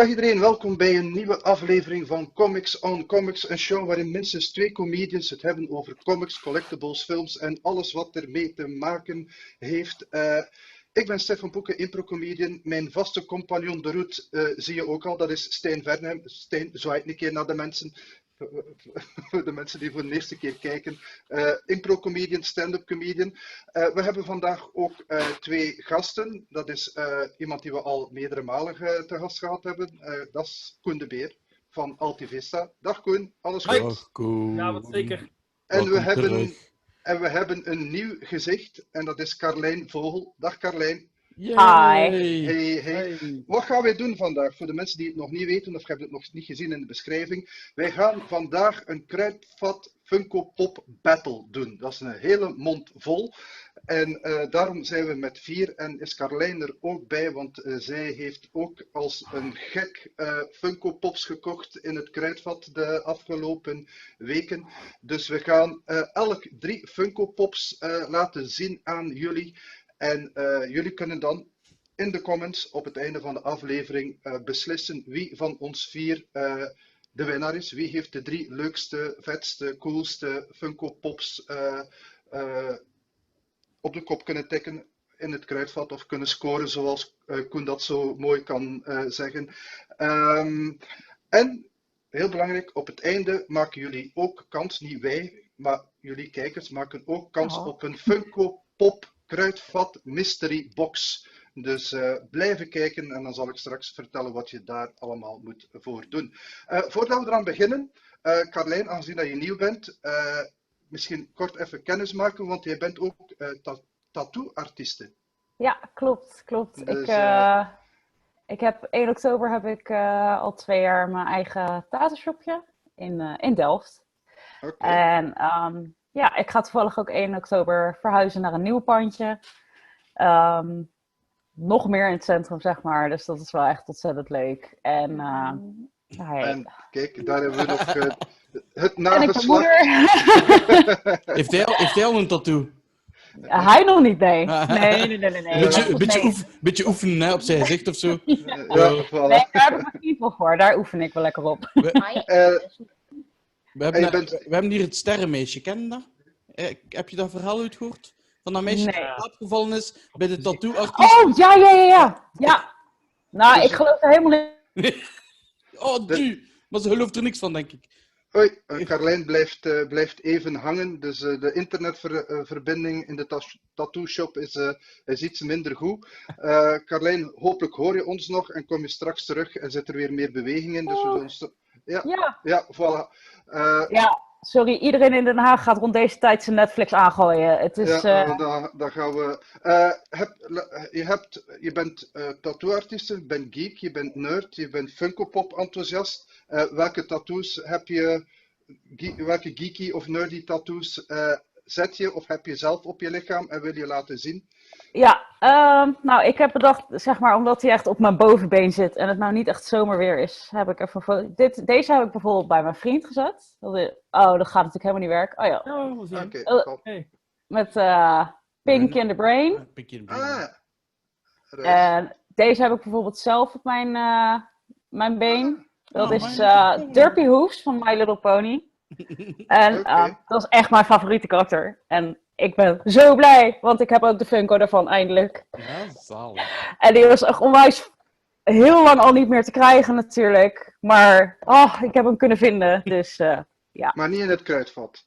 Dag iedereen, welkom bij een nieuwe aflevering van Comics on Comics, een show waarin minstens twee comedians het hebben over comics, collectibles, films en alles wat ermee te maken heeft. Uh, ik ben Stefan Poeken, impro-comedian. Mijn vaste compagnon de route uh, zie je ook al, dat is Stijn Vernhem. Stijn, zwaait een keer naar de mensen. de mensen die voor de eerste keer kijken. Uh, impro-comedian, stand-up comedian. Uh, we hebben vandaag ook uh, twee gasten. Dat is iemand die we al meerdere malen te gast gehad hebben. dat is Koen de Beer van Altivista. Dag Koen, alles goed? Dag Koen. Ja, wat zeker. En we, hebben, en we hebben een nieuw gezicht en dat is Carlijn Vogel. Dag Carlijn. Hi. Hey, hey. Wat gaan wij doen vandaag? Voor de mensen die het nog niet weten of hebben het nog niet gezien in de beschrijving. Wij gaan vandaag een kruidvat Funko Pop Battle doen. Dat is een hele mond vol. En uh, daarom zijn we met vier en is Carlijn er ook bij, want uh, zij heeft ook als een gek uh, Funko Pops gekocht in het kruidvat de afgelopen weken. Dus we gaan elk drie Funko Pops laten zien aan jullie. En uh, jullie kunnen dan in de comments op het einde van de aflevering uh, beslissen wie van ons vier uh, de winnaar is. Wie heeft de drie leukste, vetste, coolste Funko Pops op de kop kunnen tikken in het kruidvat of kunnen scoren, zoals Koen dat zo mooi kan zeggen. Um, en heel belangrijk, op het einde maken jullie ook kans, niet wij, maar jullie kijkers maken ook kans oh. op een Funko Pop Kruidvat Mystery Box. Dus uh, blijven kijken en dan zal ik straks vertellen wat je daar allemaal moet voor doen. Uh, voordat we eraan beginnen, uh, Carlijn, aangezien dat je nieuw bent, misschien kort even kennis maken, want jij bent ook ta tattoo-artieste. Ja, klopt, klopt. Dus, ik, ik heb 1 oktober heb ik al twee jaar mijn eigen tattoo-shopje in, in Delft. Okay. En um, ja, ik ga toevallig ook 1 oktober verhuizen naar een nieuw pandje. Um, nog meer in het centrum, zeg maar. Dus dat is wel echt ontzettend leuk. En, uh, hey. en kijk, daar hebben we nog uh, het nageslag. heeft, hij, heeft hij al een tattoo? Ja, hij nog niet, nee. Nee, nee, nee. nee, nee. Beetje, beetje, oef, beetje oefenen hè, op zijn gezicht of zo. Ja, ja voilà. Nee, daar heb ik people voor. Daar oefen ik wel lekker op. We, uh, we, hebben, bent... we hebben hier het sterrenmeisje, ken je dat? Eh, heb je dat verhaal uitgehoord? Van dat meisje nee. dat opgevallen is bij de tattoo-artiest? Oh, ja, ja, ja, ja. ja. Nou, dus... ik geloof er helemaal niet. oh, du. Maar ze gelooft er niks van, denk ik. Hoi, uh, Carlijn blijft, uh, blijft even hangen. Dus uh, de internetverbinding in de tattoo shop is, is iets minder goed. Carlijn, hopelijk hoor je ons nog en kom je straks terug en zit er weer meer beweging in. Dus we oh. ja, ja. ja, voilà. ja, sorry, iedereen in Den Haag gaat rond deze tijd zijn Netflix aangooien. Het is, ja, uh... daar, daar, gaan we. Uh, heb, je, hebt, je bent uh, tattooartiest, je bent geek, je bent nerd, je bent Funko Pop enthousiast. Welke tattoos heb je, welke geeky of nerdy tattoos zet je of heb je zelf op je lichaam en wil je laten zien? Ja, uh, nou, ik heb bedacht, zeg maar, omdat hij echt op mijn bovenbeen zit en het nou niet echt zomerweer is, heb ik even Dit, deze heb ik bijvoorbeeld bij mijn vriend gezet. Oh, dat gaat natuurlijk helemaal niet werken. Oh ja. Oh, okay, uh, hey. Met uh, Pink in the Brain. Pink in the Brain. Ah, en deze heb ik bijvoorbeeld zelf op mijn, uh, mijn been. Dat oh, is uh, Derpy Hoofs van My Little Pony. en okay. dat is echt mijn favoriete karakter. En ik ben zo blij, want ik heb ook de Funko daarvan eindelijk. Ja, zalig. En die was echt onwijs heel lang al niet meer te krijgen natuurlijk. Maar oh, ik heb hem kunnen vinden, dus uh, ja. Maar niet in het kruidvat?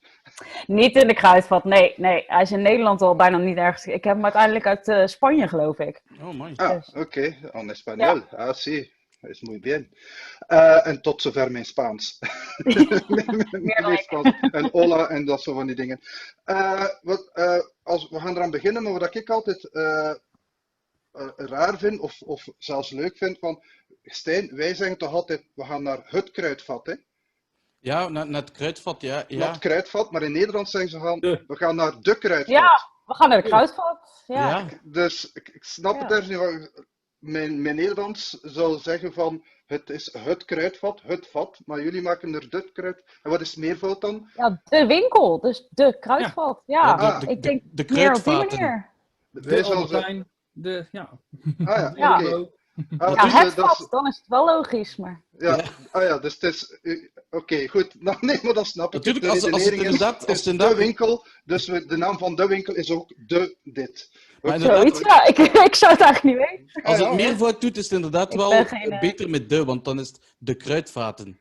Niet in de kruidvat, nee. nee. Hij is in Nederland al bijna niet ergens. Ik heb hem uiteindelijk uit uh, Spanje, geloof ik. Oh, mooi. Ah, oké. Okay. En Español. Ja. Ah, sí. Is muy bien. Uh, en tot zover mijn Spaans. en hola en dat soort van die dingen. Uh, wat, uh, als, we gaan eraan beginnen, maar wat ik altijd raar vind, of, of zelfs leuk vind, van Stijn, wij zeggen toch altijd, we gaan naar het kruidvat, hè? Ja, naar, naar het kruidvat, ja. ja. Naar het kruidvat, maar in Nederland zeggen ze gaan, we gaan naar de kruidvat. Ja, we gaan naar de kruidvat. Ja. ja. Dus ik, ik snap het ergens niet. Mijn, mijn Nederlands zou zeggen van het is het kruidvat, het vat, maar jullie maken er dit kruid. En wat is meervoud dan? Ja, de winkel, dus de kruidvat. Ja, Ja, de- ik de- denk de meer op die manier. De Heijn, de, ja. Ah ja, Ja. oké. Ah, ja, het dat dan is het wel logisch, maar... Ja, Ah, ja dus het is... Oké, goed. Nou, nee, maar dat snap ik. Natuurlijk, als, als het inderdaad... Als het de winkel, dus de naam van de winkel is ook de dit. Zoiets, ja. Ik, ik zou het eigenlijk niet weten. Als het meer voor doet, is het inderdaad wel eh, beter met de, want dan is het de kruidvaten.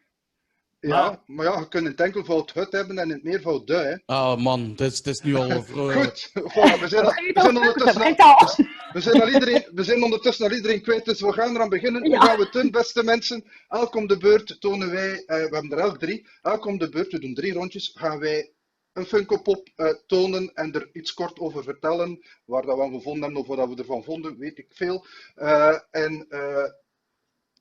Ja, maar ja, je kunt het enkelvoud het hebben en in het meervoud de, hè. Ah, man, het is, het is nu al... Goed, we, zijn al, we zijn ondertussen al, we, zijn al iedereen, we zijn ondertussen al iedereen kwijt, dus we gaan eraan beginnen. Hoe gaan we het doen, beste mensen? Elk om de beurt tonen wij, uh, we hebben er elk drie, elk om de beurt, we doen drie rondjes, gaan wij een Funko Pop uh, tonen en er iets kort over vertellen. Waar dat we aan gevonden hebben of wat we ervan vonden, weet ik veel. Uh, en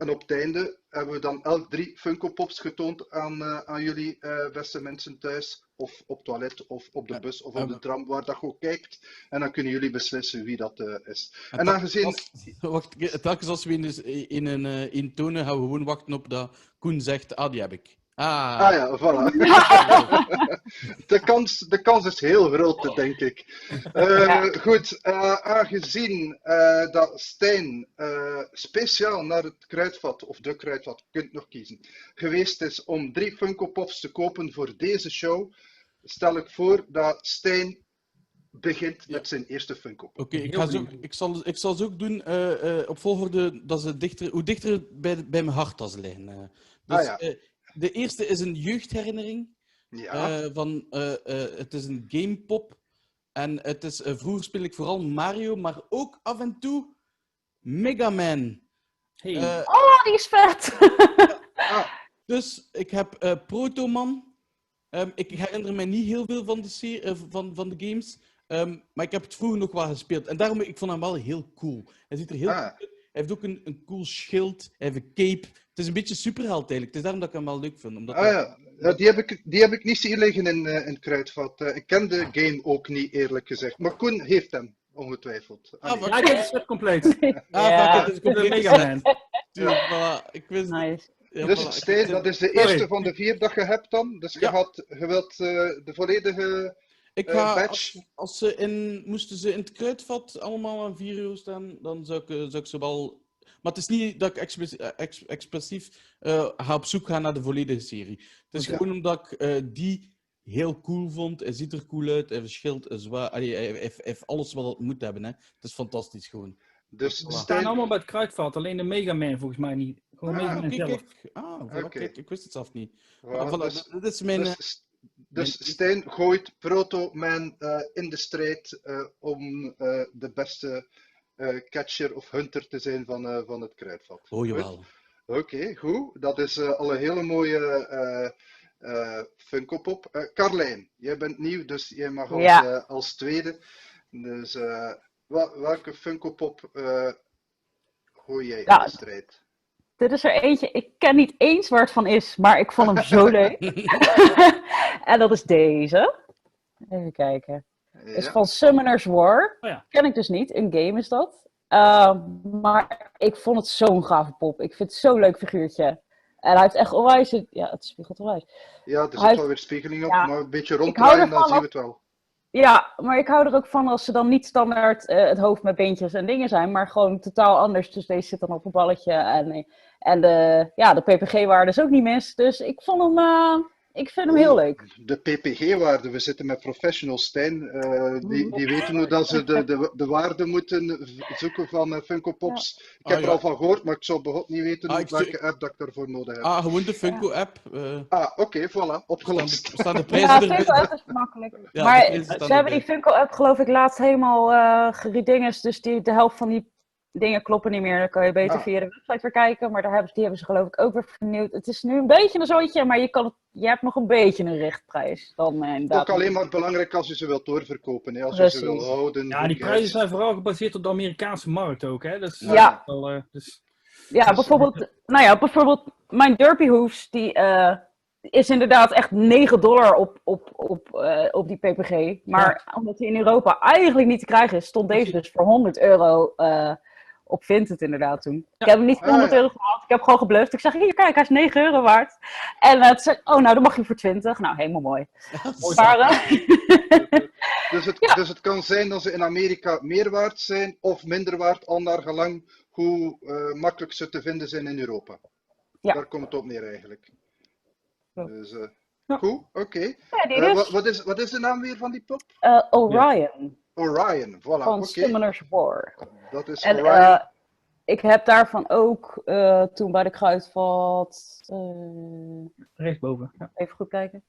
en op het einde hebben we dan elk drie Funko Pops getoond aan, uh, aan jullie uh, beste mensen thuis. Of op toilet, of op de bus, of op de tram, waar dat ook kijkt. En dan kunnen jullie beslissen wie dat uh, is. En, en aangezien... Als, wacht, telkens als we in, in een in tonen, gaan we gewoon wachten op dat Koen zegt, ah, die heb ik. Ah. ah ja, voilà. de, kans, de kans is heel groot, denk ik. Uh, goed, uh, aangezien uh, dat Stijn speciaal naar het kruidvat, of de kruidvat, kunt nog kiezen, geweest is om drie Funko Pops te kopen voor deze show, stel ik voor dat Stijn begint met zijn eerste Funko. Oké, ik, ga zo, ik, zal, ik zal ze ook doen op volgorde dat ze dichter, hoe dichter bij, bij mijn hart als liggen. Dus, ah, ja de eerste is een jeugdherinnering. Ja. Uh, van, uh, uh, het is een gamepop. En het is, vroeger speel ik vooral Mario, maar ook af en toe Mega Man. Hey. oh, die is vet! ah, dus ik heb Protoman. Um, ik herinner me niet heel veel van de, serie, van, van de games. Um, maar ik heb het vroeger nog wel gespeeld. En daarom ik vond hem wel heel cool. Hij ziet er heel ah. Hij heeft ook een, een cool schild. Hij heeft een cape is een beetje superheld eigenlijk. Het is daarom dat ik hem wel leuk vind. Omdat ah, ja. ja. die, heb ik, die heb ik niet zien liggen in, uh, in Kruidvat. Uh, ik ken de game ook niet, eerlijk gezegd. Maar Koen heeft hem, ongetwijfeld. Ah, ja, dit is het compleet. ah, ja. het is compleet Mega Man. voilà. Ik wist nice. Ja, dus voilà. Dat is de eerste van de vier dat je hebt dan. Dus je, had, je wilt uh, de volledige ik ga, badge. Als, als, ze in, moesten ze in het kruidvat allemaal aan 4 euro staan, dan zou ik, zou ik ze wel maar het is niet dat ik expressief uh, ga op zoek gaan naar de volledige serie. Het is gewoon omdat ik uh, die heel cool vond. Hij ziet er cool uit, hij verschilt, hij, heeft alles wat het moet hebben. Hè. Het is fantastisch gewoon. Dus Ze staan allemaal bij het kruidvat, alleen de Mega Man volgens mij niet. Gewoon ah, Mega Man zelf. Kijk. Ah, voilà, okay. kijk, ik wist het zelf niet. Well, voilà, dus, dit is mijn... Dus, dus Stijn gooit Proto Man uh, in de strijd uh, om uh, de beste uh, catcher of hunter te zijn van, uh, van het kruidvat. Oh jawel. Oké, okay, goed. Dat is uh, al een hele mooie Funko Pop. Carlijn, jij bent nieuw, dus jij mag als, ja. als tweede. Dus wel, welke Funko Pop gooi jij ja, in de strijd? Dit is er eentje, ik ken niet eens waar het van is, maar ik vond hem zo leuk. en dat is deze. Even kijken. Ja. is van Summoner's War. Oh ja. Ken ik dus niet. Een game is dat. Uh, maar ik vond het zo'n gave pop. Ik vind het zo'n leuk figuurtje. En hij heeft echt onwijs... Ja, het spiegelt onwijs. Ja, er zit hij... wel weer spiegeling op, ja. maar een beetje ronddraaien, dan zien we het wel. Ja, maar ik hou er ook van als ze dan niet standaard uh, het hoofd met beentjes en dingen zijn, maar gewoon totaal anders. Dus deze zit dan op een balletje en, en de, ja, de PPG-waarde is ook niet mis. Dus ik vond hem... Uh, ik vind hem heel leuk. De PPG-waarde, we zitten met professionals, Stijn. Uh, die, die weten hoe dat ze de, de, de waarde moeten zoeken van uh, Funko Pops. Ja. Ik heb ah, er al van gehoord, maar ik zou begot niet weten ah, welke app dat ik daarvoor nodig heb. Ah, gewoon de Funko-app. Uh... Ah, oké, okay, voilà, opgelost. Staan de, staan de prijzen ja, Funko-app is makkelijk. Ja, maar ze hebben die Funko-app geloof ik laatst helemaal uh, geredingest, dus die, de helft van die dingen kloppen niet meer. Dan kan je beter via de website weer kijken. Maar daar hebben, die hebben ze geloof ik ook weer vernieuwd. Het is nu een beetje een zooitje, maar je, kan het, je hebt nog een beetje een richtprijs. Dan, eh, ook alleen maar belangrijk als je ze wilt doorverkopen. Hè? Als je ze wil houden. Ja, die prijzen zijn vooral gebaseerd op de Amerikaanse markt ook. Hè? Dus, ja. Wel, uh, dus... ja, bijvoorbeeld, nou ja, bijvoorbeeld mijn Derpy Hoofs, die uh, is inderdaad echt 9 dollar op, op, op, uh, op die PPG. Maar ja. omdat hij in Europa eigenlijk niet te krijgen is, stond deze dus voor 100 euro op het inderdaad toen. Ik heb hem niet voor 100 euro gehaald. Ik heb gewoon gebluft. Ik zeg, hier kijk, hij is 9 euro waard. En uh, zei, oh nou, dan mag je voor 20. Nou, helemaal mooi. maar, uh, Dus het, dus het kan zijn dat ze in Amerika meer waard zijn of minder waard, al naar gelang hoe uh, makkelijk ze te vinden zijn in Europa. Ja. Daar komt het op neer eigenlijk. Dus, uh, ja. Goed, oké. Okay. Ja, wat, wat, is, wat is de naam weer van die pop? Orion. Orion, voilà. Van okay. Summoner's War. Dat is en, Orion ik heb daarvan ook uh, toen bij de kruidvat. Uh, Rechtsboven. Ja. Even goed kijken.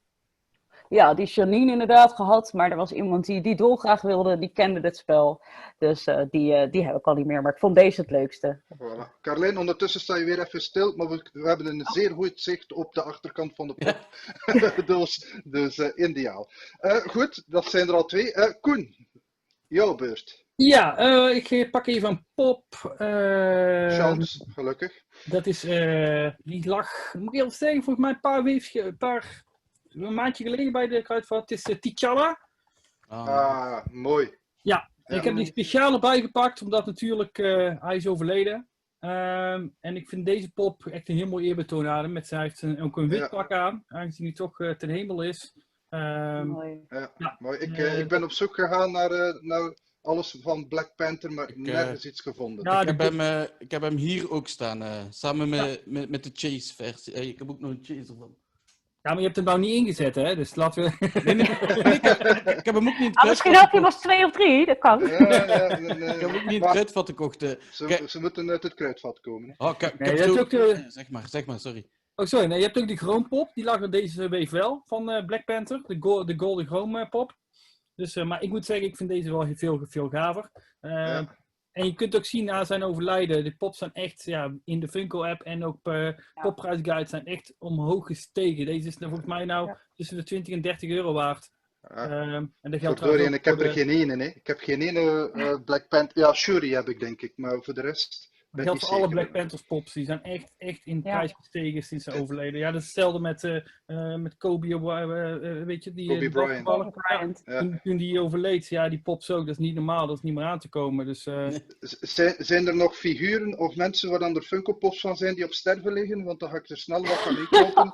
Ja, die Janine inderdaad gehad. Maar er was iemand die, die dolgraag wilde, die kende dit spel. Dus uh, die, die heb ik al niet meer. Maar ik vond deze het leukste. Voilà. Carlijn, ondertussen sta je weer even stil. Maar we, we hebben een zeer goed zicht op de achterkant van de pop. Ja. dus dus ideaal. goed, dat zijn er al twee. Koen, jouw beurt. Ja, uh, ik pak even een pop. Uh, gelukkig. Dat is, uh, die lag, moet ik eerlijk zeggen, volgens mij een paar, weefje, een paar een maandje geleden bij de kruidvat. Het is uh, T'Challa. Ah. ah, mooi. Ja, ja, ik heb die speciaal erbij gepakt, omdat natuurlijk hij is overleden. Ehm, en ik vind deze pop echt een heel mooi eerbetoon aan hem. Met hij heeft een, ook een wit pak aan, aangezien hij toch ten hemel is. Um, mooi. Ja, ja. mooi. Ik, ik ben op zoek gegaan naar, naar alles van Black Panther, maar ik, nergens uh, iets gevonden. Ja, ik, heb hem, uh, ik heb hem hier ook staan, uh, samen met, ja. met, met de Chase-versie. ik heb ook nog een Chase van. Ja, maar je hebt hem nou niet ingezet, hè? Dus laten we... Nee, nee, nee ik, heb, ik, heb, hem ook niet ah, Misschien had hij was twee of drie, dat kan. Ja, ja, nee, ik heb hem ook niet in het kruidvat gekocht. Ze, ze, moeten uit het kruidvat komen. Oh, ik, nee, heb zo... ook de... Zeg maar, zeg maar, sorry. Oh, sorry. Nee, je hebt ook die Chrome Pop. Die lag er deze week wel, van Black Panther. De, go de Golden Chrome Pop. Dus, uh, maar ik moet zeggen, ik vind deze wel veel, veel gaver. Uh, En je kunt ook zien na zijn overlijden, de pops zijn echt ja, in de Funko-app en ook uh, ja. popprijsguide zijn echt omhoog gestegen. Deze is volgens mij nou ja. tussen de 20 en 30 euro waard. Ja. Uh, en dat geldt Sorry, en ik heb er de... geen ene. Hè. Ik heb geen ene uh, Black Panther. Ja, Shuri heb ik denk ik, maar voor de rest. Dat geldt voor alle Black Panthers pops. Die zijn echt, echt in prijs gestegen sinds ze overleden. Ja, dat is hetzelfde met, uh, uh, met Kobe, uh, weet je, die... Kobe Bryant. Bryant. Ja. Toen, toen, die overleed, ja, die pops ook. Dat is niet normaal, dat is niet meer aan te komen. Dus, zijn, zijn er nog figuren of mensen waar dan er Funko Pops van zijn die op sterven liggen? Want dan ga ik er snel wat van kopen.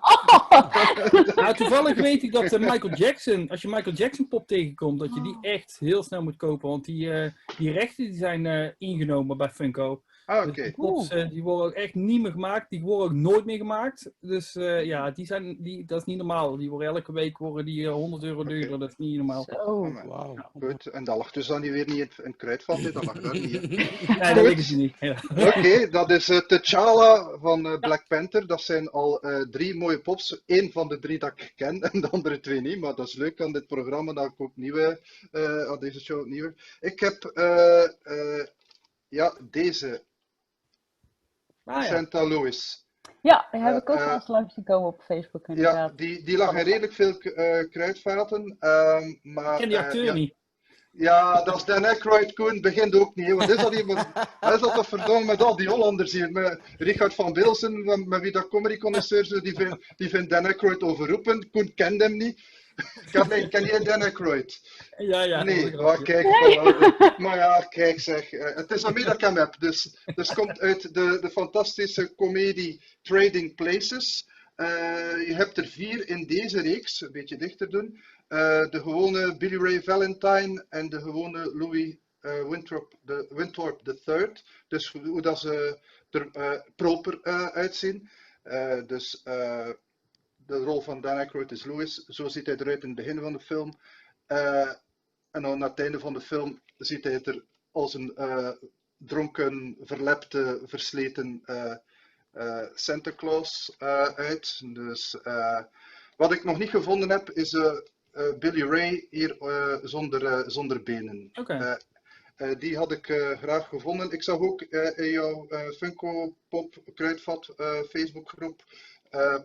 nou, toevallig weet ik dat Michael Jackson, als je Michael Jackson pop tegenkomt, dat je die echt heel snel moet kopen. Want die, die rechten die zijn ingenomen bij Funko. Ah, dus die pops uh, die worden ook echt niet meer gemaakt. Die worden ook nooit meer gemaakt. Dus uh, ja, die zijn, die, dat is niet normaal. Die worden elke week worden die, uh, 100 euro duurder. Okay. Dat is niet normaal. Oh, wow. Ja. Goed, en dat lag dus dan weer niet in een kruidvat. Dat lag daar niet in. nee, dat weten ze niet. Ja. Oké, okay, dat is uh, T'Challa van Black Panther. Dat zijn al drie mooie pops. Eén van de drie dat ik ken en de andere twee niet. Maar dat is leuk aan dit programma. Dat ik ook nieuwe, aan deze show nieuwe. Ik heb ja, deze Ah, ja. Santa Louis. Ja, die heb ik ook uh, eens langs gekomen op Facebook. Inderdaad. Ja, die, die lag in redelijk veel uh, kruidvaten. Uh, maar, ik ken die acteur ja. niet. Ja, dat is Dan Aykroyd, Koen, begint ook niet. Want is dat iemand, is dat verdomme met al die Hollanders hier. Met Richard van Bilsen, met, wie dat comedy connoisseur die vindt die vind Dan Aykroyd overroepen. Koen kent hem niet. Ken, ken je Dan Aykroyd? Ja, ja. Nee, maar kijk, maar ja, kijk zeg. Eh, het is hem heb. Dus, dus komt uit de, de fantastische comedie Trading Places. Uh, je hebt er vier in deze reeks, een beetje dichter doen. Uh, de gewone Billy Ray Valentine en de gewone Louis uh, Winthrop, de, Winthrop III. Dus hoe dat ze er proper uitzien. dus de rol van Dan Aykroyd is Louis. Zo ziet hij eruit in het begin van de film. Uh, en dan aan het einde van de film ziet hij er als een uh, dronken, verlepte, versleten uh, Santa Claus uit. Dus wat ik nog niet gevonden heb, is Billy Ray hier zonder, zonder benen. Okay. Uh, die had ik uh, graag gevonden. Ik zag ook uh, in jouw Funko Pop Kruidvat Facebookgroep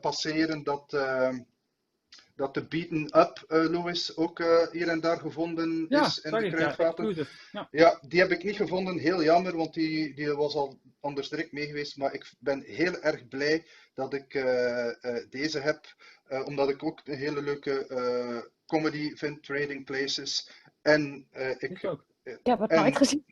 passeren dat, dat de Beaten Up Louis ook hier en daar gevonden ja, is in de kruidvaten. Ja, ja, die heb ik niet gevonden. Heel jammer, want die, die was al anders direct mee geweest. Maar ik ben heel erg blij dat ik deze heb. omdat ik ook een hele leuke comedy vind, Trading Places. En ik, ik ook. Ik heb het nooit gezien.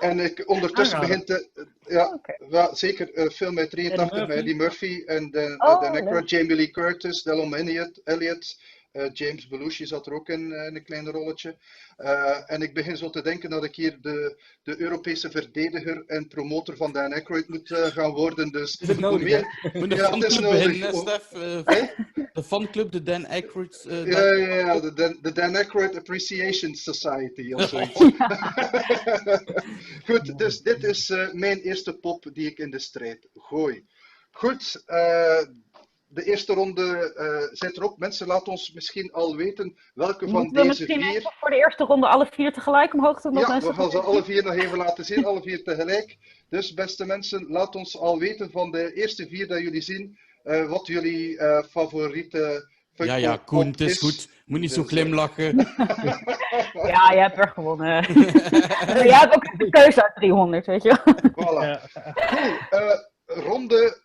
En ik ondertussen begint te, ja, oh, okay. ja, zeker uh, film uit 83 met Eddie Murphy en de, oh, de Necro, Jamie Lee Curtis, Delon Elliott, Elliott James Belushi zat er ook in, in een klein rolletje. en ik begin zo te denken dat ik hier de, de Europese verdediger en promotor van Dan Aykroyd moet gaan worden. Dus is het nodig, meer... Moet ja, is nodig. Stef, de fanclub, de Dan Aykroyd... ja, ja, ja, de Dan, de Dan Aykroyd Appreciation Society of zoiets. Goed, dus dit is mijn eerste pop die ik in de strijd gooi. Goed, uh, de eerste ronde uh, zit erop. Mensen, laat ons misschien al weten welke van deze vier... we misschien voor de eerste ronde alle vier tegelijk omhoog doen? Ja, we gaan ze alle vier nog even laten zien, alle vier tegelijk. Dus beste mensen, laat ons al weten van de eerste vier dat jullie zien, uh, wat jullie uh, favoriete ja, ja, Koen, het is, goed. Moet niet zo dus, glimlachen. ja, je hebt er gewonnen. jij hebt ook de keuze uit 300, weet je. Voilà. Cool. ronde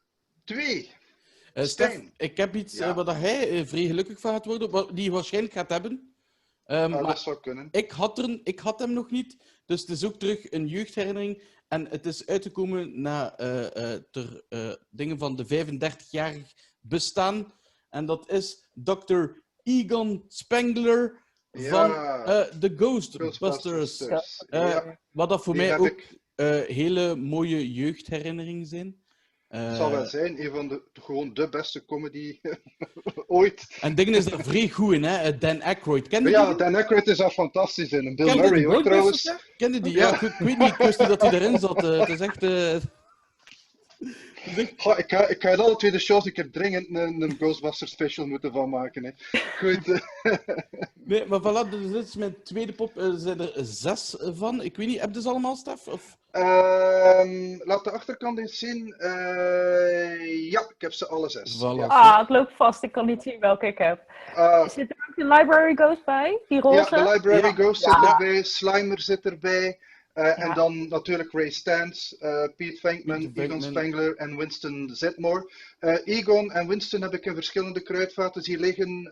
2. Uh, Stef, ik heb iets ja. uh, waar hij uh, vrij gelukkig van gaat worden, wat die waarschijnlijk gaat hebben. Um, dat zou kunnen. Ik had, er, ik had hem nog niet, dus het is ook terug een jeugdherinnering. En het is uitgekomen na ter dingen van de 35-jarig bestaan. En dat is Dr. Egon Spengler van The Ghostbusters. Ja. Wat dat voor mij ook ik... hele mooie jeugdherinneringen zijn. Het zal wel eh, zijn, een van de gewoon de beste comedy ooit. En dingen is er vrij goed in, hè? Dan Aykroyd. Ken ja, die? Dan Aykroyd is er fantastisch in. Bill Ken Murray ook trouwens. Ken je die? Ja, ik weet niet, ik wist niet dat hij erin zat. Uh, het is echt. Uh... Goh, ik, ga, ik ga alle tweede shows ik heb dringend een, een Ghostbusters special moeten van maken. Hè. Goed. nee, maar voilà, dus dit is mijn tweede pop. Er zijn er zes van. Ik weet niet, heb je ze allemaal, Stef? Of? Uh, laat de achterkant eens zien. Uh, ja, ik heb ze alle zes. Voilà. Ah, het loopt vast. Ik kan niet zien welke ik heb. Uh, zit er ook de Library Ghost bij? Die roze? Ja, de Library ja. Ghost zit erbij. Slimer zit erbij. Uh, ja. En dan natuurlijk Ray Stantz, uh, Pete Venkman, Egon Spengler en Winston Zedmore. Uh, Egon en Winston heb ik in verschillende kruidvaten zien liggen.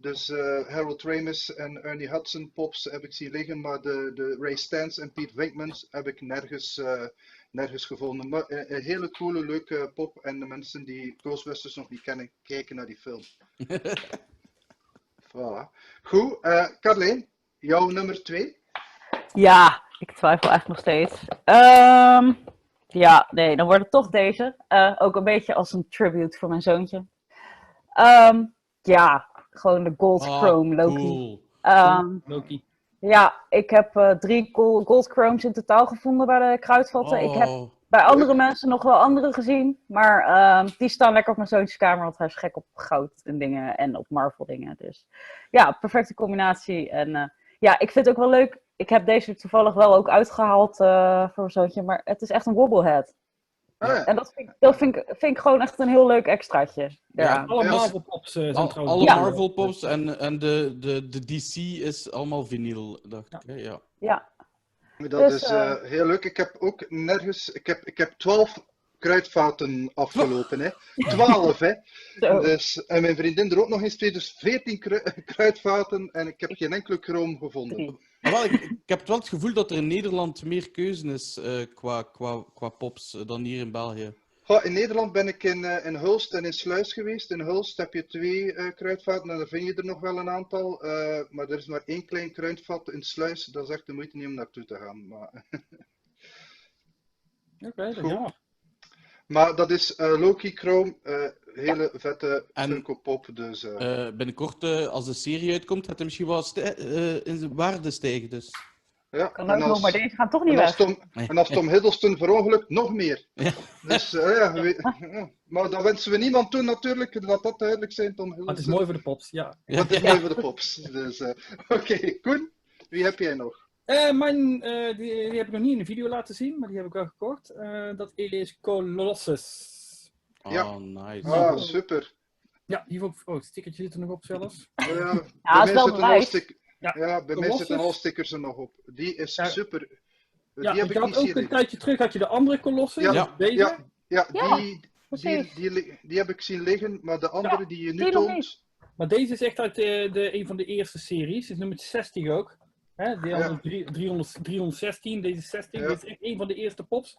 Dus Harold Ramis en Ernie Hudson pops heb ik zien liggen. Maar de, de Ray Stantz en Pete Venkman heb ik nergens, nergens gevonden. Maar een hele coole, leuke pop. En de mensen die Ghostbusters nog niet kennen, kijken naar die film. voilà. Goed, Carleen, jouw nummer twee? Ja, ik twijfel echt nog steeds. Um, ja, nee, dan wordt het toch deze. Uh, ook een beetje als een tribute voor mijn zoontje. Um, ja, gewoon de Gold oh, Chrome Loki. Cool. Um, Loki. Ja, ik heb uh, drie Gold Chromes in totaal gevonden bij de kruidvatten. Oh. Ik heb oh. bij andere mensen nog wel andere gezien. Maar die staan lekker op mijn zoontjes kamer, want hij is gek op goud en dingen en op Marvel dingen. Dus ja, perfecte combinatie. En uh, ja, ik vind het ook wel leuk ik heb deze toevallig wel ook uitgehaald uh, voor een zoontje, maar het is echt een wobblehead. En dat, vind ik, dat vind, ik, vind ik gewoon echt een heel leuk extraatje. Ja, alle Marvel Pops uh, zijn Al, Alle Marvel Pops en, en de, de, de DC is allemaal vinyl, dacht ik. Ja. ja. Dat dus, is uh, heel leuk. Ik heb ook nergens... Ik heb, ik heb twaalf kruidvaten afgelopen. Hè. Twaalf, hè. Dus, en mijn vriendin er ook nog eens twee, dus veertien kruidvaten en ik heb geen enkele kroom gevonden. Wel, ik, ik, heb wel het gevoel dat er in Nederland meer keuze is uh, qua, qua, qua pops uh, dan hier in België. in Nederland ben ik in, uh, in Hulst en in Sluis geweest. In Hulst heb je twee kruidvaten en daar vind je er nog wel een aantal. maar er is maar één klein kruidvat in Sluis. Dat is echt de moeite niet om naartoe te gaan. Maar... Oké, okay, ja. Maar dat is Loki Chrome hele vette Funko Pop. Dus, uh... binnenkort, uh, als de serie uitkomt, gaat hij misschien wel in waarde stijgen. Dus. Ja, kan ook nog, maar deze gaan toch niet en weg. Tom, en als Tom Hiddleston verongelukt, nog meer. Ja. Dus, ja, we, maar dat wensen we niemand toe natuurlijk, dat dat duidelijk zijn, Tom Hiddleston. Maar het is mooi voor de pops, ja. ja. Het is mooi voor de pops. Dus, Oké, okay. Koen, wie heb jij nog? Uh, mijn, uh, die, die, heb ik nog niet in de video laten zien, maar die heb ik wel gekocht. Uh, dat is Colossus. Ja. Oh, nice. Ah, super. Ja, hier ook, oh, het stickertje zit er nog op zelfs. Oh, ja, ja bij mij zitten al stick... ja, ja, bij mij zitten al stickers er nog op. Die is ja. super. Die ja, heb ik had ook een tijdje terug had je de andere Colossus. Ja, deze. Ja, ja, die, die, die, die, heb ik zien liggen, maar de andere die je nu toont... Maar deze is echt uit de, de, een van de eerste series. is nummer 60 ook. Hè, de 300, 316, deze 60. Dit is echt een van de eerste pops.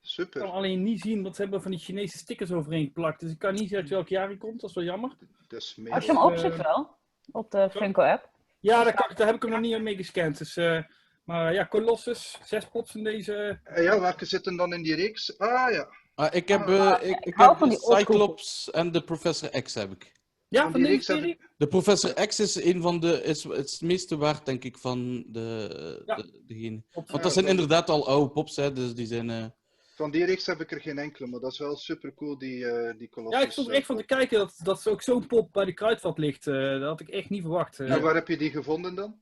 Super. Ik kan alleen niet zien, want ze hebben van die Chinese stickers overheen geplakt. Dus ik kan niet zien uit welk jaar hij komt, dat is wel jammer. Dus Als je hem opzet wel. op de Funko-app. Ja, daar, kan, daar, heb ik hem nog niet mee gescand. Dus, uh, maar ja, Colossus, zes pops in deze. Uh, ja, welke zitten dan in die reeks? Ah ja. Ah, ik heb, uh, ik, ik, ik heb de Cyclops en de Professor X heb ik. Ja, van, van deze serie? De Professor X is een van de. Is, het meeste waard, denk ik, van de, ja. de, degene. Want dat zijn inderdaad al oude pops, hè, dus die zijn. Van die reeks heb ik er geen enkele, maar dat is wel super cool, die, uh, die Colossus. Ja, ik stond echt van te kijken dat, dat ook zo'n pop bij de kruidvat ligt. Uh, dat had ik echt niet verwacht. En waar heb je die gevonden dan?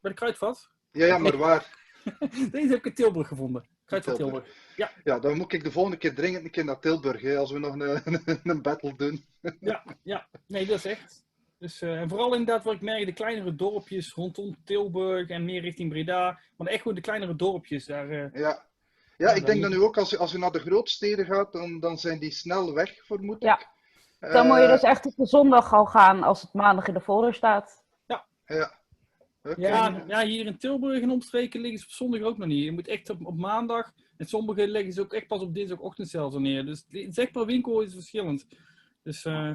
Bij de kruidvat? Ja, ja, maar waar? Deze heb ik in Tilburg gevonden. Kruidvat Tilburg. Tilburg. Ja. ja, dan moet ik de volgende keer dringend een keer naar Tilburg, hè, als we nog een, een, een battle doen. ja, ja, nee, dat is echt. Dus, uh, en vooral inderdaad wat ik merk, de kleinere dorpjes rondom Tilburg en meer richting Breda. Maar echt gewoon de kleinere dorpjes daar. Uh, ja. Ja, ik denk dat nu ook als je, als je naar de grootsteden gaat, dan, dan zijn die snel weg, vermoed ik. Ja. Dan uh, moet je dus echt op de zondag al gaan als het maandag in de folder staat. Ja. Ja. Okay. Ja, ja, hier in Tilburg en omstreken liggen ze op zondag ook nog niet. Je moet echt op, op maandag. En sommige leggen ze ook echt pas op dinsdagochtend zelfs al neer. Dus zeg maar winkel is verschillend. Dus uh,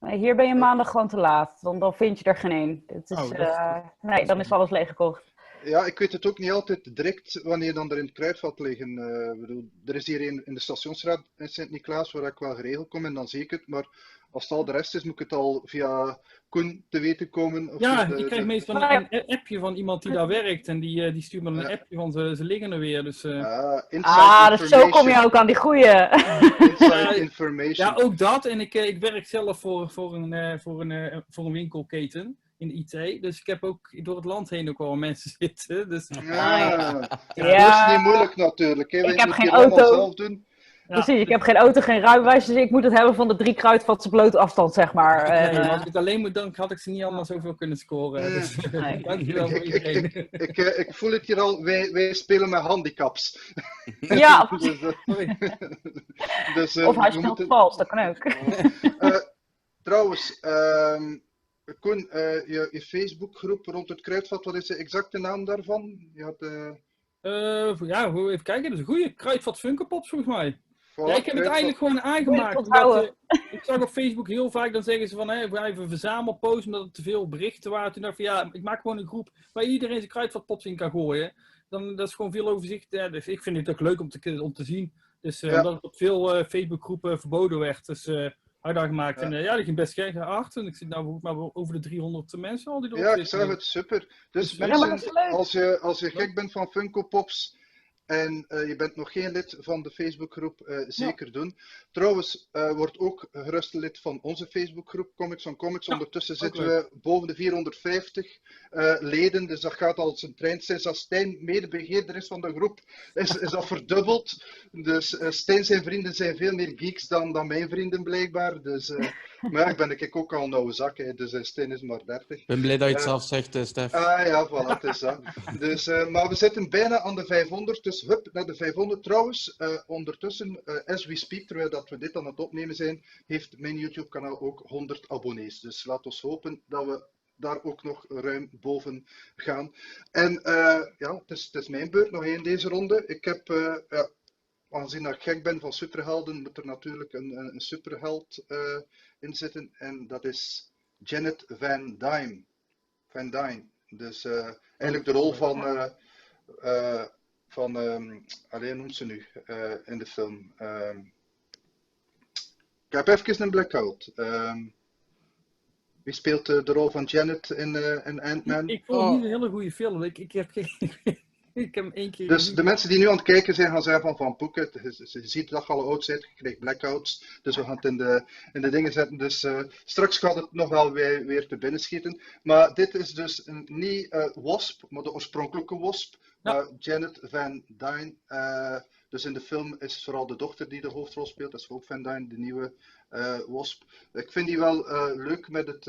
hier ben je maandag gewoon te laat, want dan vind je er geen één. Het is, oh, dat... uh, nee, dan is alles leeggekocht. Ja, ik weet het ook niet altijd direct wanneer dan er in het kruidvat liggen. Uh, bedoel, er is hier een in de stationsraad in Sint-Niklaas waar ik wel geregeld kom en dan zie ik het. Maar als het al de rest is, moet ik het al via Koen te weten komen. Of ja, de, je krijgt meestal een, een, appje van iemand die daar werkt en die, uh, die stuurt me een ja. appje van ze, ze liggen er weer. Dus, uh... ah, dus zo kom je ook aan die goede. Inside information. Ja, ook dat. En ik, ik werk zelf voor, voor, een, voor, een, voor een winkelketen in de IT. Dus ik heb ook door het land heen ook wel mensen zitten. Dus... Ja, ja. dat is niet moeilijk natuurlijk. Hè. Ik heb geen auto. Zelf doen. Ja. Precies, ik heb geen auto, geen rijbewijs, dus ik moet het hebben van de drie kruidvatsen blote afstand, zeg maar. Nee, uh, als ik het alleen moet doen, had ik ze niet allemaal zoveel kunnen scoren. Dus, nee. Dankjewel voor iedereen. Ik, ik, ik, ik, voel het hier al, wij, wij spelen met handicaps. Ja, dus, uh, dus, of hij speelt moeten... vals, dat kan ook. trouwens, um, Koen, je, je Facebookgroep rond het kruidvat, wat is de exacte naam daarvan? Je had, ja, even kijken, dat is een goede. Kruidvat Funkerpops volgens mij. Ja, ik heb het eigenlijk gewoon aangemaakt. Omdat, uh, ik zag op Facebook heel vaak, dan zeggen ze van, hé, we even verzamelpost, omdat er te veel berichten waren. Toen dacht ik van, ja, ik maak gewoon een groep waar iedereen zijn kruidvatpops in kan gooien. Dan, dat is gewoon veel overzicht. Ja, dus ik vind het ook leuk om te, om te zien. Dus uh, ja. dat het op veel uh, Facebookgroepen verboden werd. Dus daar gemaakt. Ja. En ja, die ging best gek hard. En ik zit nou maar over de 300 mensen al die erop Ja, ik zag het, super. Dus, dus mensen, als je, als je gek bent van Funko Pops en uh, je bent nog geen lid van de Facebookgroep, uh, zeker ja. doen. Trouwens, uh, wordt ook gerust lid van onze Facebookgroep Comics on Comics. Ja, Ondertussen zitten we boven de 450 leden, dus dat gaat als een trein. Sinds als Stijn medebeheerder is van de groep, is, is dat verdubbeld. Dus Stijn zijn vrienden zijn veel meer geeks dan, dan mijn vrienden blijkbaar. Dus, maar ik ben ik ook al een oude zak, hè, dus Stijn is maar 30. Ik ben blij dat je het zelf zegt, Stef. Ah ja, voilà, het is dat. Dus, maar we zitten bijna aan de 500, dus hup, naar de 500. Trouwens, uh, ondertussen, as we speak, terwijl dat we dit aan het opnemen zijn, heeft mijn YouTube-kanaal ook 100 abonnees. Dus laat ons hopen dat we daar ook nog ruim boven gaan. En uh, ja, het is, het is, mijn beurt nog één deze ronde. Ik heb, ja, aangezien ik gek ben van superhelden, moet er natuurlijk een, een superheld in zitten. En dat is Janet Van Dyne. Van Dyne. Dus eigenlijk de rol van van, um, alleen noemt ze nu uh, in de film. Um, ik heb even een blackout. Um, wie speelt uh, de rol van Janet in, uh, in Ant-Man? Ik, ik vond het oh. niet een hele goede film. Ik, ik heb geen. ik heb hem één keer. Dus de mensen die nu aan het kijken zijn, gaan zeggen van Van Poeken. Je ziet dat je al oud bent, je krijgt blackouts. Dus we gaan het in de, in de dingen zetten. Dus uh, straks gaat het nog wel weer, weer te binnen schieten. Maar dit is dus een, niet uh, Wasp, maar de oorspronkelijke Wasp. Ja. Uh, Janet Van Dyne. Dus in de film is vooral de dochter die de hoofdrol speelt. Dat is ook Van Dyne, de nieuwe Wasp. Ik vind die wel leuk met het,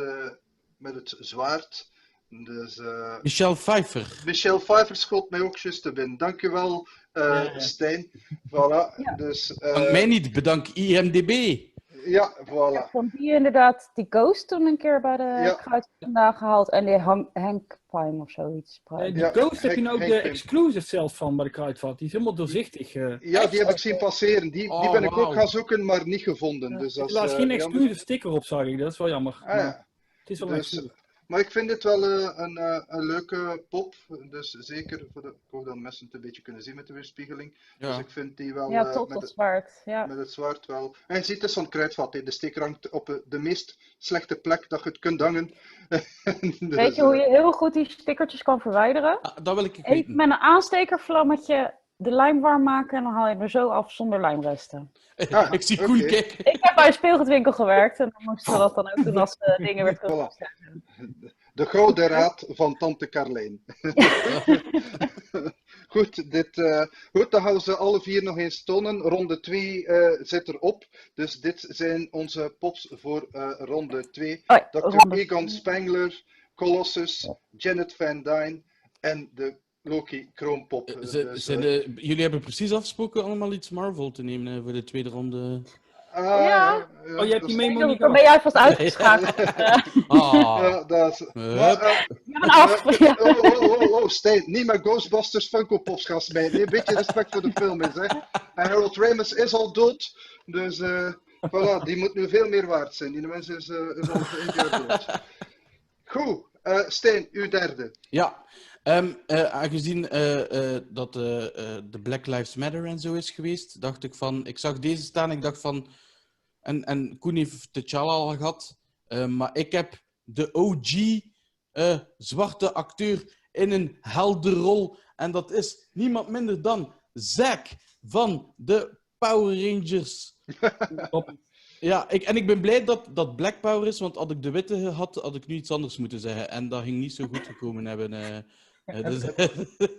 met het zwaard. Dus, Michelle Pfeiffer. Michelle Pfeiffer schot mij ook juist te binnen. Dankjewel, ja, ja. Stijn. Voilà. Ja. Dus, Dank mij niet, bedank IMDB. Ja, voilà. Ik vond die inderdaad, die Ghost toen een keer bij de ja. Kruid vandaag gehaald. En die Han Hank Pine of zoiets. Uh, die ja, Ghost heb je nou ook de exclusive zelf van bij de Kruidvat. Die is helemaal doorzichtig. Uh. Ja, die heb ik zien passeren. Die, oh, die ben wow. ik ook gaan zoeken, maar niet gevonden. Ja. Dus er is geen exclusive sticker op, zag ik. Dat is wel jammer. Ah, ja. Het is wel dus, Maar ik vind dit wel uh, een, uh, een leuke pop. Dus zeker voor de. Ik hoop dat mensen het een beetje kunnen zien met de weerspiegeling. Ja. Dus ik vind die wel. Ja, top, met, het zwart. Ja. met het zwart wel. En je ziet het zo'n kruidvat. Hè. De steek hangt op de meest slechte plek dat je het kunt hangen. dus, Weet je hoe je heel goed die stickertjes kan verwijderen? Ah, dat wil ik Even met een aanstekervlammetje de lijm warm maken en dan haal je er zo af zonder lijmresten. Ah, ik zie Koen okay. kijken. Ik heb bij een speelgoedwinkel gewerkt en dan moesten we dat dan ook doen als we dingen weer terug voilà. De gouden raad van tante Carlijn. goed, dit, uh, goed, dan gaan we ze alle vier nog eens tonen. Ronde 2 uh, eh, zit erop. Dus dit zijn onze pops voor uh, ronde 2. Oh, Dr. Egon Spengler, Colossus, Janet Van Dyne en de Loki Kroompop. Uh, dus, de, jullie hebben precies afgesproken allemaal iets Marvel te nemen voor de tweede ronde. Uh, ja. Oh, je hebt die mee. Dan ben jij vast uitgeschakeld. oh. ja, dat is... Maar, uh, af. Oh, oh, oh, oh, Stijn, niet met Ghostbusters Funko Pops gaan smijten. Een beetje respect voor de film is, hè. En Harold Ramis is al dood, dus uh, voilà, die moet nu veel meer waard zijn. Die mens is, uh, is al een keer dood. Goed, uh, Stijn, uw derde. Ja, Um, uh, aangezien uh, uh, dat de Black Lives Matter en zo is geweest, dacht ik van, ik zag deze staan, ik dacht van, en, en Koen heeft T'Challa al gehad, maar ik heb de OG zwarte acteur in een helder rol, en dat is niemand minder dan Zack van de Power Rangers. Ja, ik, en ik ben blij dat dat Black Power is, want had ik de witte gehad, had ik nu iets anders moeten zeggen. En dat ging niet zo goed gekomen hebben. Dus...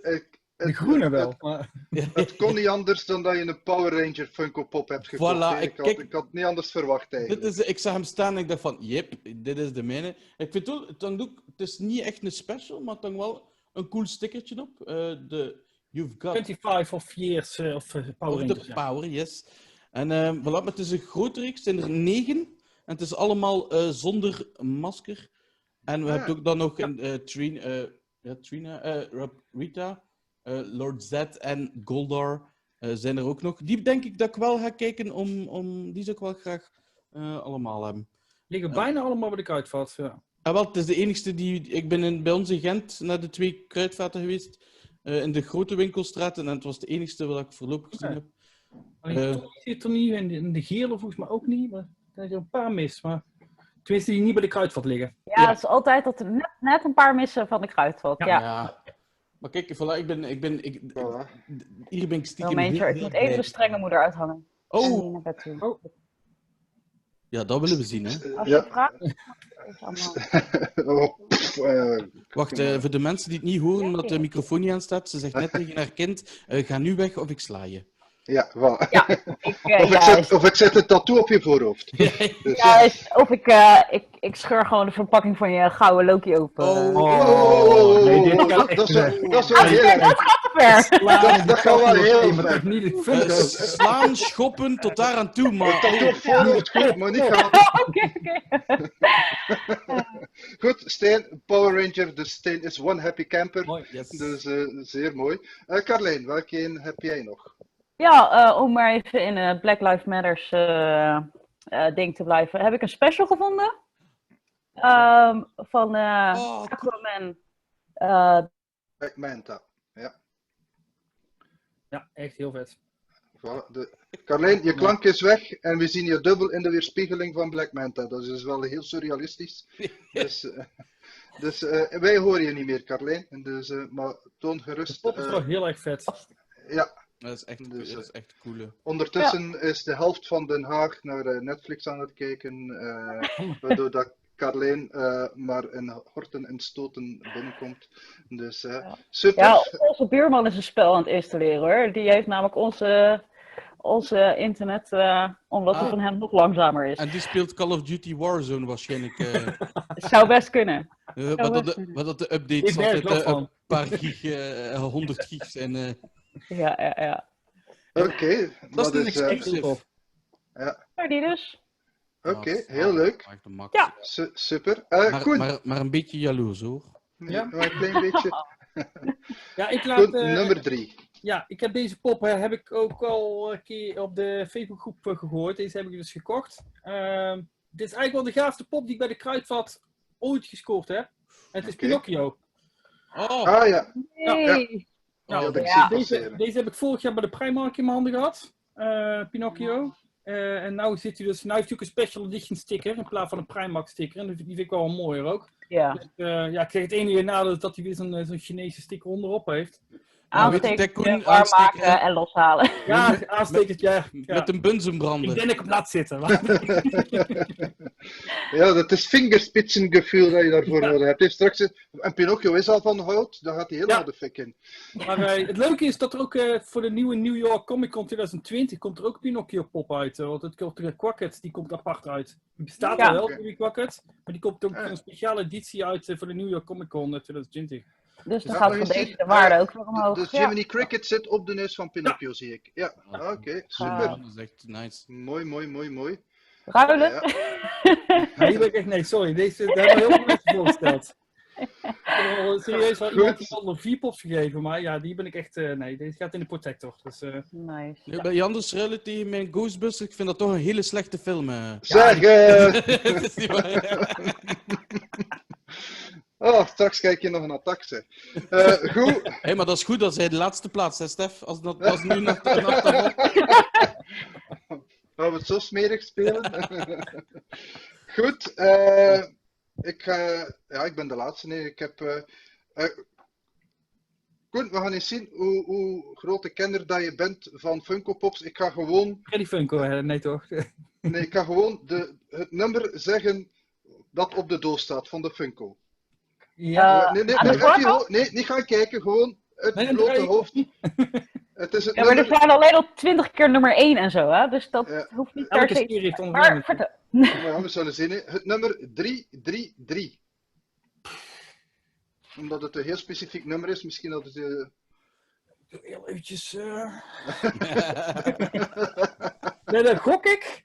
ik, de groene wel. Maar... Het kon niet anders dan dat je een Power Ranger Funko Pop hebt gekocht. Voilà, ik, ik, had, ik had het niet anders verwacht eigenlijk. Dit is, ik zag hem staan en ik dacht van, yep, dit is de mijne. Ik vind wel, het, ook, het is niet echt een special, maar het hangt wel een cool stickertje op. Uh, de You've got... 25 of years uh, of uh, Power Rangers. De Power, yes. En uh, voilà, maar het is een grote reeks, zijn er negen. En het is allemaal zonder masker. En we ah, hebben ook dan nog ja. een Trina, ja, Trina Rita, Lord Z en Goldar zijn er ook nog. Die denk ik dat ik wel ga kijken om, om die zou ik wel graag allemaal hebben. Liggen bijna allemaal bij de kruidvat, ja. Ah, wel, het is de enigste die... Ik ben in, bij ons in Gent naar de twee kruidvaten geweest. Uh, in de grote winkelstraat. En het was de enigste wat ik voorlopig gezien heb. Uh, zit er niet in de, in de gele volgens mij ook niet. Maar er zijn er een paar mis. Maar tenminste die niet bij de kruidvat liggen. Ja, ja. het is altijd dat er net, net een paar missen van de kruidvat. Ja. ja. ja. Maar kijk, voilà, ik ben... Ik ben ik. Hier ben ik stiekem... Major, ik moet even de strenge moeder uithangen. Oh. oh. Ja, dat willen we zien, hè. Als je ja. vraagt... Wacht, uh, voor de mensen die het niet horen, omdat de microfoon niet aan staat, ze zegt net tegen haar kind, uh, ga nu weg of ik sla je. Ja, wel. Ja, ik, uh, of, ik zet, of ik zet een tattoo op je voorhoofd. dus, ja, of ik, uh, ik, ik scheur gewoon de verpakking van je gouden Loki open. Oh, oh, nee, dit kan dat, dat, is, dat is wel heel. Dat gaat te ver. Dat, dat gaat wel heel ver. Uh, slaan, schoppen, tot daar aan toe, maar... Tattoo op voorhoofd, goed, maar niet gaan. Oké, oké. Goed, Steen, Power Ranger, de Steen is one happy camper. Mooi, yes. Dus uh, zeer mooi. Uh, Carlijn, welke een heb jij nog? Ja, uh, om maar even in uh, Black Lives Matters uh, ding te blijven, heb ik een special gevonden. Um, van oh, Aquaman. Black Manta, ja. Ja, echt heel vet. De... Carlijn, je klank is weg en we zien je dubbel in de weerspiegeling van Black Manta. Dat is wel heel surrealistisch. dus dus wij horen je niet meer, Carlijn. Dus, maar toon gerust. Dat is wel heel erg vet. Ja, dat is echt, dus, dat is echt cool. Ondertussen ja. is de helft van Den Haag naar uh, Netflix aan het kijken, uh, waardoor dat Carleen uh, maar in horten en stoten binnenkomt. Dus ja. super. Ja, onze buurman is een spel aan het installeren hoor. Die heeft namelijk onze, onze internet, omdat ah. het van hem nog langzamer is. En die speelt Call of Duty Warzone waarschijnlijk. Zou best kunnen. wat, dat de, wat dat de updates altijd een paar gig, 100 gig zijn. Ja, ja, ja. Oké. Okay, dat is een exclusive. Ja. Maar die dus. Oké, okay, heel leuk. Ja. Su super. Uh, maar, goed. Maar, maar, een beetje jaloers hoor. Ja, maar een klein beetje. ja, ik laat, goed, uh, nummer drie. Ja, ik heb deze pop uh, heb ik ook al een keer op de Facebookgroep gehoord. Deze heb ik dus gekocht. Uh, dit is eigenlijk wel de gaafste pop die ik bij de Kruidvat ooit gescoord heb. het is Pinocchio. Oh, Ah ja, Nee. ja, dat Ja, ik Ja. zie Deze, deze heb ik vorig jaar bij de Primark in mijn handen gehad. Eh, Pinocchio. Eh, en nou zit hij dus, nou heeft hij ook een special edition sticker in plaats van een Primark sticker. En die vind ik wel mooier ook. Ja. Dus, eh, ja, ik zeg het enige nadeel is dat hij weer zo'n zo'n Chinese sticker onderop heeft. Weet je, Aansteken, Koen, warm maken en loshalen. Ja, aanstekend, ja. met een bunzen Ik denk dat ik op laat zitten. Ja, dat is vingerspitsengevoel dat je daarvoor Ja. nodig hebt. Heeft straks een, en Pinocchio is al van hout, dan gaat hij helemaal Ja. de fik in. Maar eh, het leuke is dat er ook eh, voor de nieuwe New York Comic Con 2020 komt er ook Pinocchio pop uit. want het komt er Quacket, die komt apart uit. Die bestaat Ja. al wel, Oké. die Quacket. Maar die komt ook een speciale editie uit eh, voor de New York Comic Con eh, 2020. Dus dan Ja, gaat je deze ziet, de waarde eh, ook weer omhoog. Dus Ja. Jiminy Cricket zit op de neus van Pinocchio, zie ik. Ja, oké, super. Ja, dat is echt nice. Mooi, mooi, mooi, mooi. Ruilen? Ja. Maar hier ben ik echt, nee, sorry, deze, daar hebben we heel veel mensen voorgesteld. Ik heb al serieus wel iemand die had nog vier pops gegeven, maar ja, die ben ik echt, eh, nee, deze gaat in de protector. Dus, eh, Nice. Nu, bij Janders tegen mijn Ghostbusters, ik vind dat toch een hele slechte film. eh. Zeg, eh, Het is niet waar. Oh, straks kijk je nog naar taxen. Eh goed, Hé, maar dat is goed dat zij de laatste plaats, hè, Stef? Als dat als nu nog nog- nog- gaan we het zo smerig spelen? goed, eh, ik, ga, ja, ik ben de laatste. Nee, ik heb. eh, goed, we gaan eens zien hoe, hoe grote kenner dat je bent van Funko Pops. Ik ga gewoon Freddy Funko, hè? nee toch? Nee, ik kan gewoon de, het nummer zeggen dat op de doos staat van de Funko. Ja, Eh, nee, nee, nee, ho- nee, niet gaan kijken, gewoon het Nee, blote nee. hoofd. Het is het Ja, maar er nummer... staan alleen al twintig keer nummer 1 en zo, hè? Dus dat Ja. hoeft niet per elke se. heeft onder Maar vertel. Ja, we zullen zien. hè. Het nummer 333. Omdat het een heel specifiek nummer is, misschien dat het... eh, Heel eventjes. eh Nee, dat gok ik.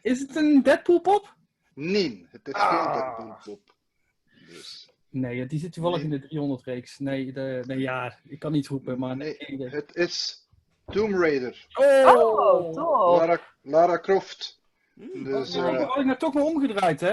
Is het een Deadpool pop? Nee, het is Ah. geen Deadpool pop. Dus, Nee, die zit toevallig Nee. in de 300 reeks. Nee, de, nee, ja, ik kan niet roepen, maar nee. het is Tomb Raider. Oh, tof. Lara, Lara Croft. Hmm, Dus, Oh, eh, had ik nou toch nog omgedraaid, hè?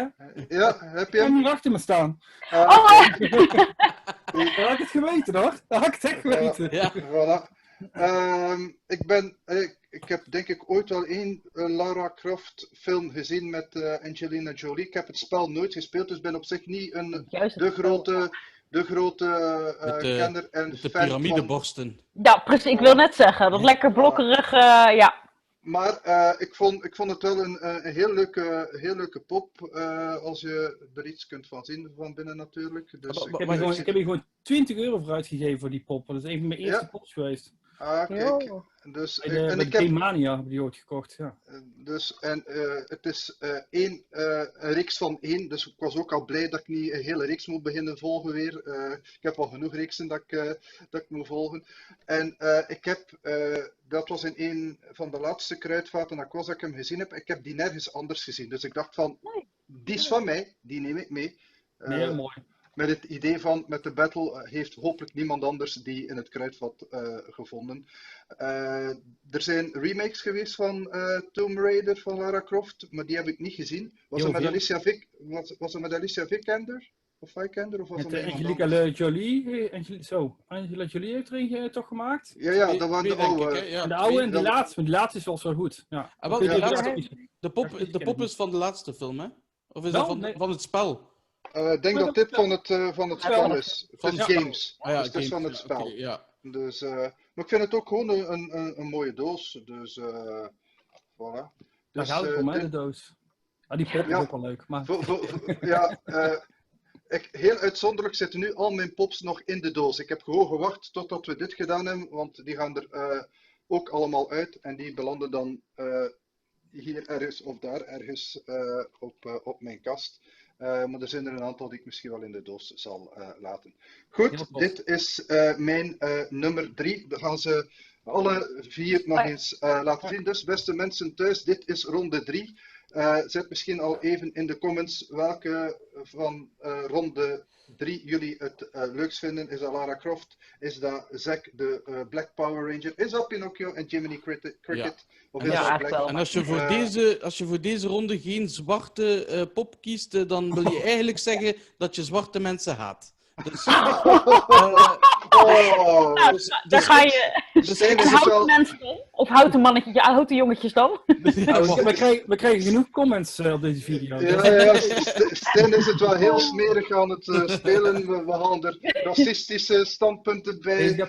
ja, heb Ik heb hem je? hier achter me staan. Ah, Oh, Dan had ik het geweten, hoor. Dan had ik het echt geweten. Ja. Voilà. Ehm, ik, ben, ik, ik heb denk ik ooit wel één eh, Lara Croft film gezien met eh, Angelina Jolie. Ik heb het spel nooit gespeeld, dus ben op zich niet een, Juist de grote, de grote eh, Met de- kenner en Met de fan van... piramideborsten. Ja, precies. Ik wil net zeggen. Dat lekker blokkerig, eh, ja. Maar eh, ik, vond, ik vond het wel een, eh, een heel, leuke, heel leuke pop, eh, als je er iets kunt van zien van binnen natuurlijk. Dus Maar- Ik ik, heb, hier gewoon, ik heb hier gewoon 20 euro voor uitgegeven voor die pop. Dat is een van mijn eerste Ja. pops geweest. Ah, kijk. Dus, Bij de, en bij ik de heb, Mania die ooit gekocht, ja. Dus, en eh, het is eh, één, eh, een reeks van één, dus ik was ook al blij dat ik niet een hele reeks moet beginnen volgen weer. Eh, ik heb al genoeg reeksen dat ik, eh, dat ik moet volgen. En eh, ik heb, eh, dat was in een van de laatste kruidvaten dat ik was dat ik hem gezien heb, ik heb die nergens anders gezien. Dus ik dacht van, Nee. die is van mij, die neem ik mee. Eh, Nee, heel mooi. Met het idee van, met de battle eh, heeft hopelijk niemand anders die in het kruidvat eh, gevonden. Eh, er zijn remakes geweest van eh, Tomb Raider van Lara Croft, maar die heb ik niet gezien. Was het met. Alicia, Vic, was, met Alicia Vikander? Of Vikander? Of was Met Angelica Jolie. Angel- zo, Angela Jolie heeft er een toch gemaakt? Ja, ja, dat waren de ik, oude. Ja, de oude en die dat- laatste. Die laatste is wel zo goed. Ja. Ah, niet laatste-. De pop, de pop is van de laatste film, hè? Of is Wel? dat van, Nee. van het spel? Eh, ik denk dat dit van het, eh, van het spel van is. van games. Ah, ja, dus het is games, van het spel. ja. Dus, eh, maar ik vind het ook gewoon een, een, een, een mooie doos. Dus, eh voilà. Daar Dus, hou ik dit- de doos. Ah, die pop is Ja. ook wel leuk. Maar Voor- voor- voor- ja, eh, ik, heel uitzonderlijk zitten nu al mijn pops nog in de doos. Ik heb gewoon gewacht totdat we dit gedaan hebben, want die gaan er eh, ook allemaal uit en die belanden dan eh, hier ergens of daar ergens eh, op, eh, op mijn kast. Eh, maar er zijn er een aantal die ik misschien wel in de doos zal eh, laten. Goed, dit is eh, mijn eh, nummer drie. We gaan ze alle vier nog eens eh, laten zien. Dus beste mensen thuis, dit is ronde drie. Zet misschien al even in de comments welke van ronde drie jullie het leukst vinden. Is dat Lara Croft? Is dat Zack de Black Power Ranger? Is dat Pinocchio en Jiminy Cricket? Ja. Of En, is Ja, dat Black... en als, je voor deze, als je voor deze ronde geen zwarte eh, pop kiest, eh, dan wil je eigenlijk zeggen dat je zwarte mensen haat. Dus, eh, Oh, dus, Daar dus- ga je. Dus En houten wel... mensen dan? Of houten mannetjes, ja, houten jongetjes dan? Oh, we, krijgen, we krijgen genoeg comments eh, op deze video. Ja, ja, is het wel heel smerig aan het eh, spelen. We, we halen er racistische standpunten bij. Eh, ja,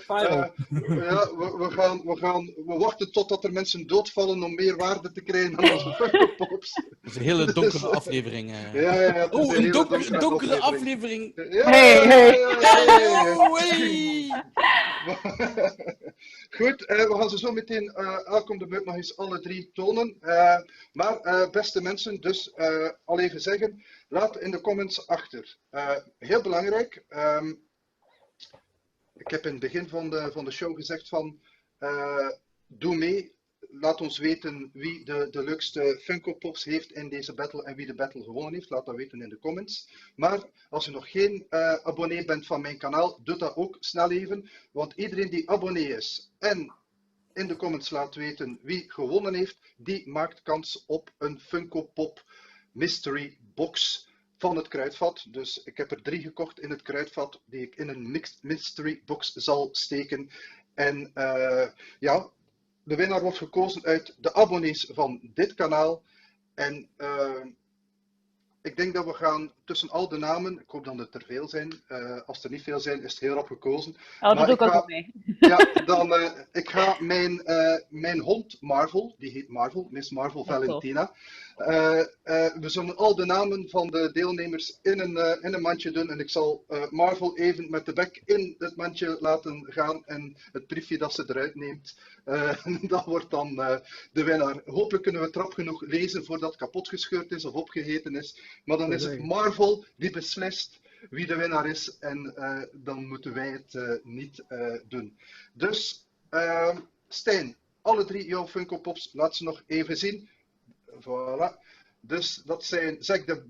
we, we, gaan, we, gaan, we wachten totdat er mensen doodvallen om meer waarde te krijgen aan onze Funko Pops. Het is een hele donkere aflevering. Ja, ja, Oh, een donker- donkere aflevering. Ja, Hey, hey. ja, ja. Oh, hey. Goed, eh, we gaan ze zo meteen eh elk om de beurt nog eens alle drie tonen. Eh, maar eh, beste mensen, dus eh, al even zeggen, laat in de comments achter. Eh, heel belangrijk, ehm, ik heb in het begin van de, van de show gezegd van, eh, doe mee. Laat ons weten wie de, de leukste Funko Pops heeft in deze battle en wie de battle gewonnen heeft. Laat dat weten in de comments. Maar als je nog geen eh, abonnee bent van mijn kanaal, doe dat ook snel even. Want iedereen die abonnee is en in de comments laat weten wie gewonnen heeft, die maakt kans op een Funko Pop Mystery Box van het kruidvat. Dus ik heb er drie gekocht in het kruidvat, die ik in een mixed mystery box zal steken. En eh, ja, de winnaar wordt gekozen uit de abonnees van dit kanaal. En eh, ik denk dat we gaan tussen al de namen, ik hoop dat het er veel zijn. eh, als er niet veel zijn, is het heel rap gekozen. Oh, dat Maar doe ik ook ga- mee. Ja, dan uh, ik ga mijn, uh, mijn hond Marvel, die heet Marvel, Miss Marvel Ja. Valentina. Uh, uh, we zullen al de namen van de deelnemers in een, uh, in een mandje doen en ik zal uh, Marvel even met de bek in het mandje laten gaan en het briefje dat ze eruit neemt, uh, dat wordt dan uh, de winnaar. Hopelijk kunnen we trap genoeg lezen voordat het kapot gescheurd is of opgegeten is, maar dan is het Marvel die beslist wie de winnaar is en uh, dan moeten wij het uh, niet uh, doen. Dus, Stijn, alle drie jouw Funko Pops, laat ze nog even zien. Voilà. Dus dat zijn, zeg de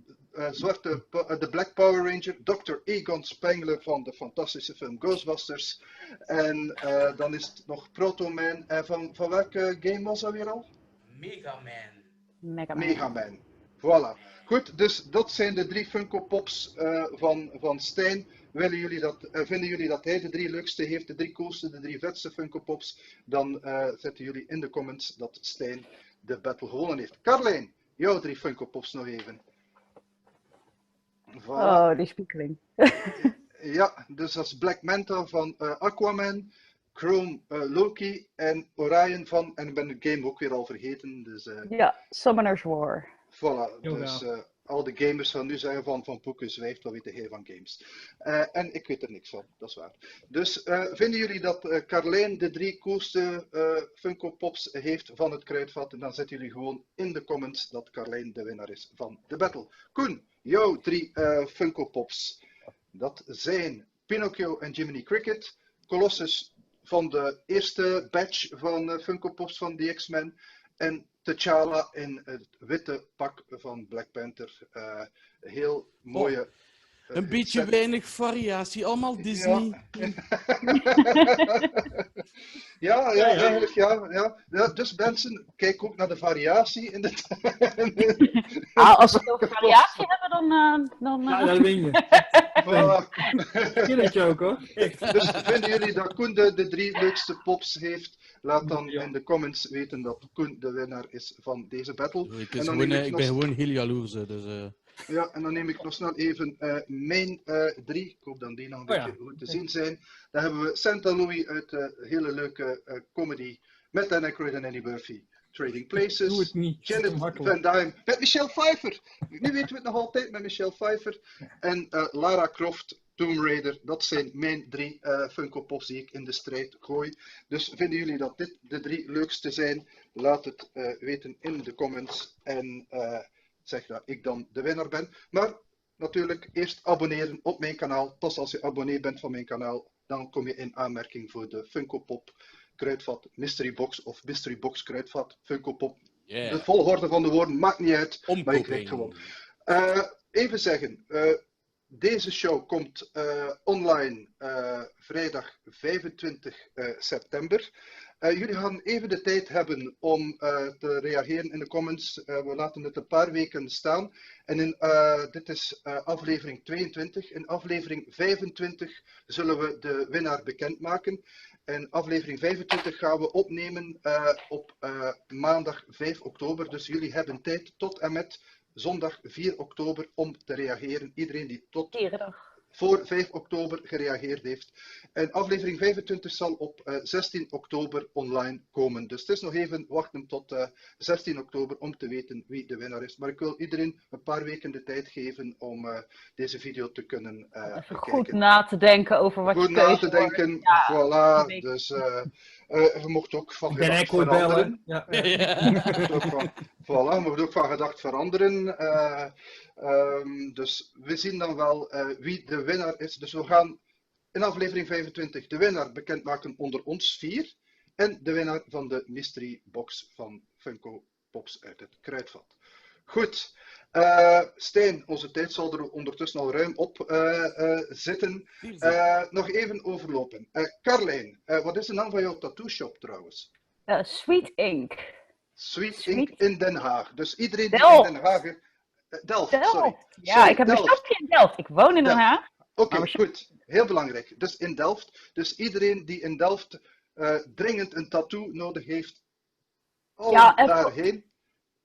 zwarte, de Black Power Ranger, Dr. Egon Spengler van de fantastische film Ghostbusters. En dan is het nog Proto Man. En van, van welke game was dat weer al? Mega Man. Mega Man. Mega Man. Voilà. Goed, dus dat zijn de drie Funko Pops uh, van, van Stijn. Willen jullie dat, uh, vinden jullie dat hij de drie leukste heeft, de drie coolste, de drie vetste Funko Pops? Dan uh, zetten jullie in de comments dat Stijn de battle gewonnen heeft. Carlijn, jouw drie Funko Pops nog even. Voilà. Oh, die spiekeling. ja, dus dat is Black Manta van Aquaman. Chrome Loki en Orion van, en ik ben de game ook weer al vergeten. Dus, ja, Summoner's War. Voilà, dus uh, al de gamers van nu zeggen van Van Poeken zwijgt, wat weet hij van games. en ik weet er niks van, dat is waar. Dus vinden jullie dat Carlijn de drie coolste Funko Pops heeft van het kruidvat? En dan zetten jullie gewoon in de comments dat Carlijn de winnaar is van de battle. Koen, jouw drie Funko Pops. Dat zijn Pinocchio en Jiminy Cricket, Colossus van de eerste batch van Funko Pops van de X-Men. En T'Challa in het witte pak van Black Panther. Uh, heel mooie. Oh, een beetje set. weinig variatie, allemaal Disney. Ja. ja, ja, eigenlijk ja, ja, ja. Dus mensen, kijk ook naar de variatie in de. ah, als we over variatie hebben, dan. Uh, dan ja, dat win je. Voilà. ook hoor. Dus vinden jullie dat Koen de, de drie leukste pops heeft? Laat dan ja. in de comments weten dat Koen de winnaar is van deze battle. Ik, en dan gewoon, ik, ik ben gewoon heel jaloers. Dus, uh... Ja, en dan neem ik nog snel even uh, mijn uh, drie. Ik hoop dat die nog een oh, beetje ja. goed te zien zijn. Dan hebben we Santa Louis uit de hele leuke comedy met Dan Aykroyd en Annie Murphy. Trading Places. Doe het niet. Janet Van Dyne. Met Michelle Pfeiffer. Nu weten we het nog altijd met Michelle Pfeiffer. En uh, Lara Croft, Tomb Raider. Dat zijn mijn drie uh, Funko Pops die ik in de strijd gooi. Dus vinden jullie dat dit de drie leukste zijn? Laat het uh, weten in de comments. En zeg dat ik dan de winnaar ben. Maar natuurlijk eerst abonneren op mijn kanaal. Pas als je abonnee bent van mijn kanaal, dan kom je in aanmerking voor de Funko Pop kruidvat Mystery Box of Mystery Box kruidvat Funko Pop De volgorde van de woorden maakt niet uit, maar je krijgt gewoon. even zeggen, deze show komt uh, online uh, vrijdag 25 uh, september. jullie gaan even de tijd hebben om te reageren in de comments. we laten het een paar weken staan. En in, dit is aflevering 22. In aflevering 25 zullen we de winnaar bekendmaken. En aflevering 25 gaan we opnemen op maandag 5 oktober. Dus jullie hebben tijd tot en met zondag 4 oktober om te reageren. Iedereen die tot voor 5 oktober gereageerd heeft. En aflevering 25 zal op uh, eh, 16 oktober online komen. Dus het is nog even wachten tot uh, eh, 16 oktober om te weten wie de winnaar is. Maar ik wil iedereen een paar weken de tijd geven om uh, deze video te kunnen Even bekijken. goed na te denken over wat goed je Goed na te denken, ja, voilà. Dus we mochten ook van gedacht veranderen. Ja. ja. ja. voilà, we mochten ook van gedacht veranderen. Um, dus we zien dan wel uh, wie de winnaar is. Dus we gaan in aflevering 25 de winnaar bekendmaken onder ons vier. En de winnaar van de mystery box van Funko Pops uit het kruidvat. Goed. Uh, Stijn, onze tijd zal er ondertussen al ruim op uh, zitten. nog even overlopen. Carlijn, wat is de naam van jouw tattoo shop trouwens? Sweet Ink. Sweet, Sweet Ink in Den Haag. Dus iedereen die in Den Haag eh, Delft, sorry. Ja, ik heb een shopje in Delft. Ik woon in Den Haag. Oké, goed. Heel belangrijk. Dus in Delft. Dus iedereen die in Delft uh, dringend een tattoo nodig heeft, al ja, daarheen.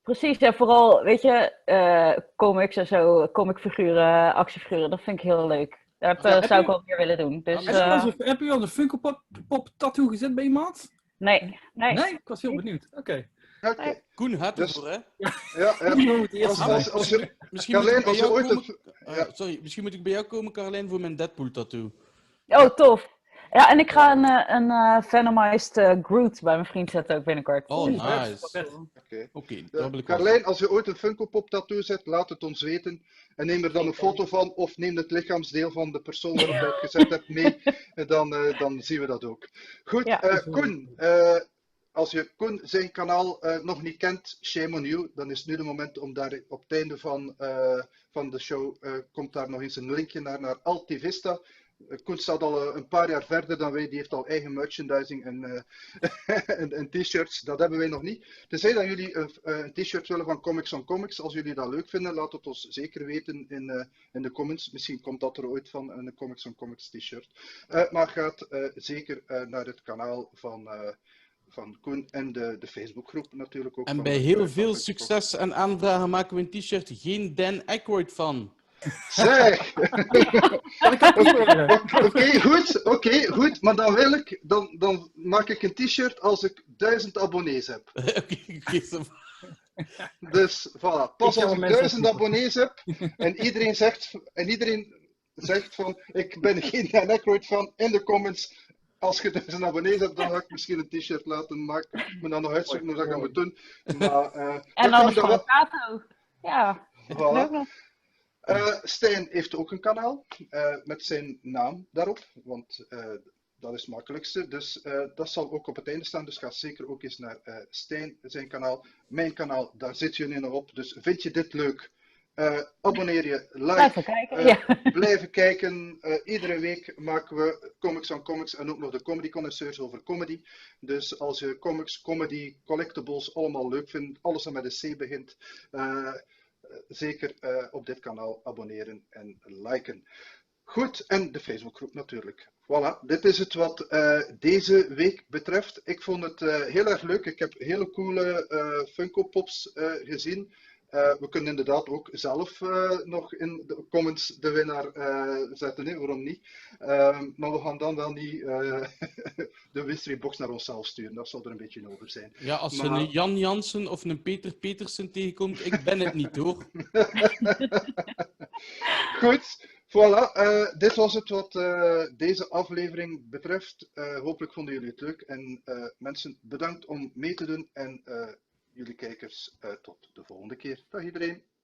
Precies, en vooral, weet je, uh, comics en zo, comicfiguren, actiefiguren, dat vind ik heel leuk. Dat ja, zou ik wel meer willen doen. Dus, heb, je al een Funko Pop, pop tattoo gezet bij iemand? Nee, nee. Nee? Ik was heel benieuwd. Oké. Okay. Koen had dus, hè? Ja, ja. Als, als, als, je, misschien Carlijn, moet ik bij jou komen... ja. sorry, misschien moet ik bij jou komen, Carlijn, voor mijn Deadpool-tattoo. Oh, tof. Ja, en ik ga een, eh, een uh, Venomized uh, Groot bij mijn vriend zetten ook binnenkort. Oh, nice. Oké. Okay. Okay, Carlijn, als je ooit een Funko Pop tattoo zet, laat het ons weten. En neem er dan een foto van, of neem het lichaamsdeel van de persoon waarop je het gezet hebt mee. En dan, uh, dan zien we dat ook. Goed, ja. Koen, als je Koen zijn kanaal uh, nog niet kent, shame on you. Dan is nu de moment om daar op het einde van, uh, van de show, uh, komt daar nog eens een linkje naar, naar Altivista. Koen staat al een paar jaar verder dan wij. Die heeft al eigen merchandising en, en, en t-shirts. Dat hebben wij nog niet. Tenzij dat jullie een, een t-shirt willen van Comics on Comics. Als jullie dat leuk vinden, laat het ons zeker weten in, in de comments. Misschien komt dat er ooit van, een Comics on Comics t-shirt. maar gaat zeker naar het kanaal van van Koen en de, de Facebookgroep natuurlijk ook. En bij heel veel succes en aanvragen maken we een t-shirt geen Dan Aykroyd van. Zeg! Oké, goed, oké, goed. Maar dan wil ik, dan, dan maak ik een t-shirt als ik duizend abonnees heb. Dus voilà, pas als ik duizend abonnees heb en iedereen zegt, en iedereen zegt van ik ben geen Dan Aykroyd van in de comments, als je dus een abonnee hebt, dan ga ik misschien een t-shirt laten maken. Ik moet dan nog uitzoeken hoe dat ik moet doen. Maar, uh, en dan een foto. Ja. Voilà. Uh, Stijn heeft ook een kanaal uh, met zijn naam daarop, want dat is het makkelijkste. Dus dat zal ook op het einde staan. Dus ga zeker ook eens naar Stijn zijn kanaal. Mijn kanaal, daar zit je nu nog op. Dus vind je dit leuk? Abonneer je, like, blijven kijken. Ja. blijven kijken. Iedere week maken we Comics on Comics en ook nog de Comedy Connoisseurs over comedy. Dus als je comics, comedy, collectibles allemaal leuk vindt, alles dat met een C begint, zeker op dit kanaal abonneren en liken. Goed, en de Facebookgroep natuurlijk. Voilà, dit is het wat deze week betreft. Ik vond het heel erg leuk. Ik heb hele coole Funko Pops gezien. Uh, we kunnen inderdaad ook zelf uh, nog in de comments de winnaar uh, zetten, hè? waarom niet? Ehm, maar we gaan dan wel niet de mystery box naar onszelf sturen, dat zal er een beetje over zijn. Ja, als maar... een Jan Jansen of een Peter Petersen tegenkomt, ik ben het niet hoor. Goed, voilà. dit was het wat deze aflevering betreft. hopelijk vonden jullie het leuk en mensen bedankt om mee te doen en jullie kijkers. Uh, tot de volgende keer. Dag iedereen.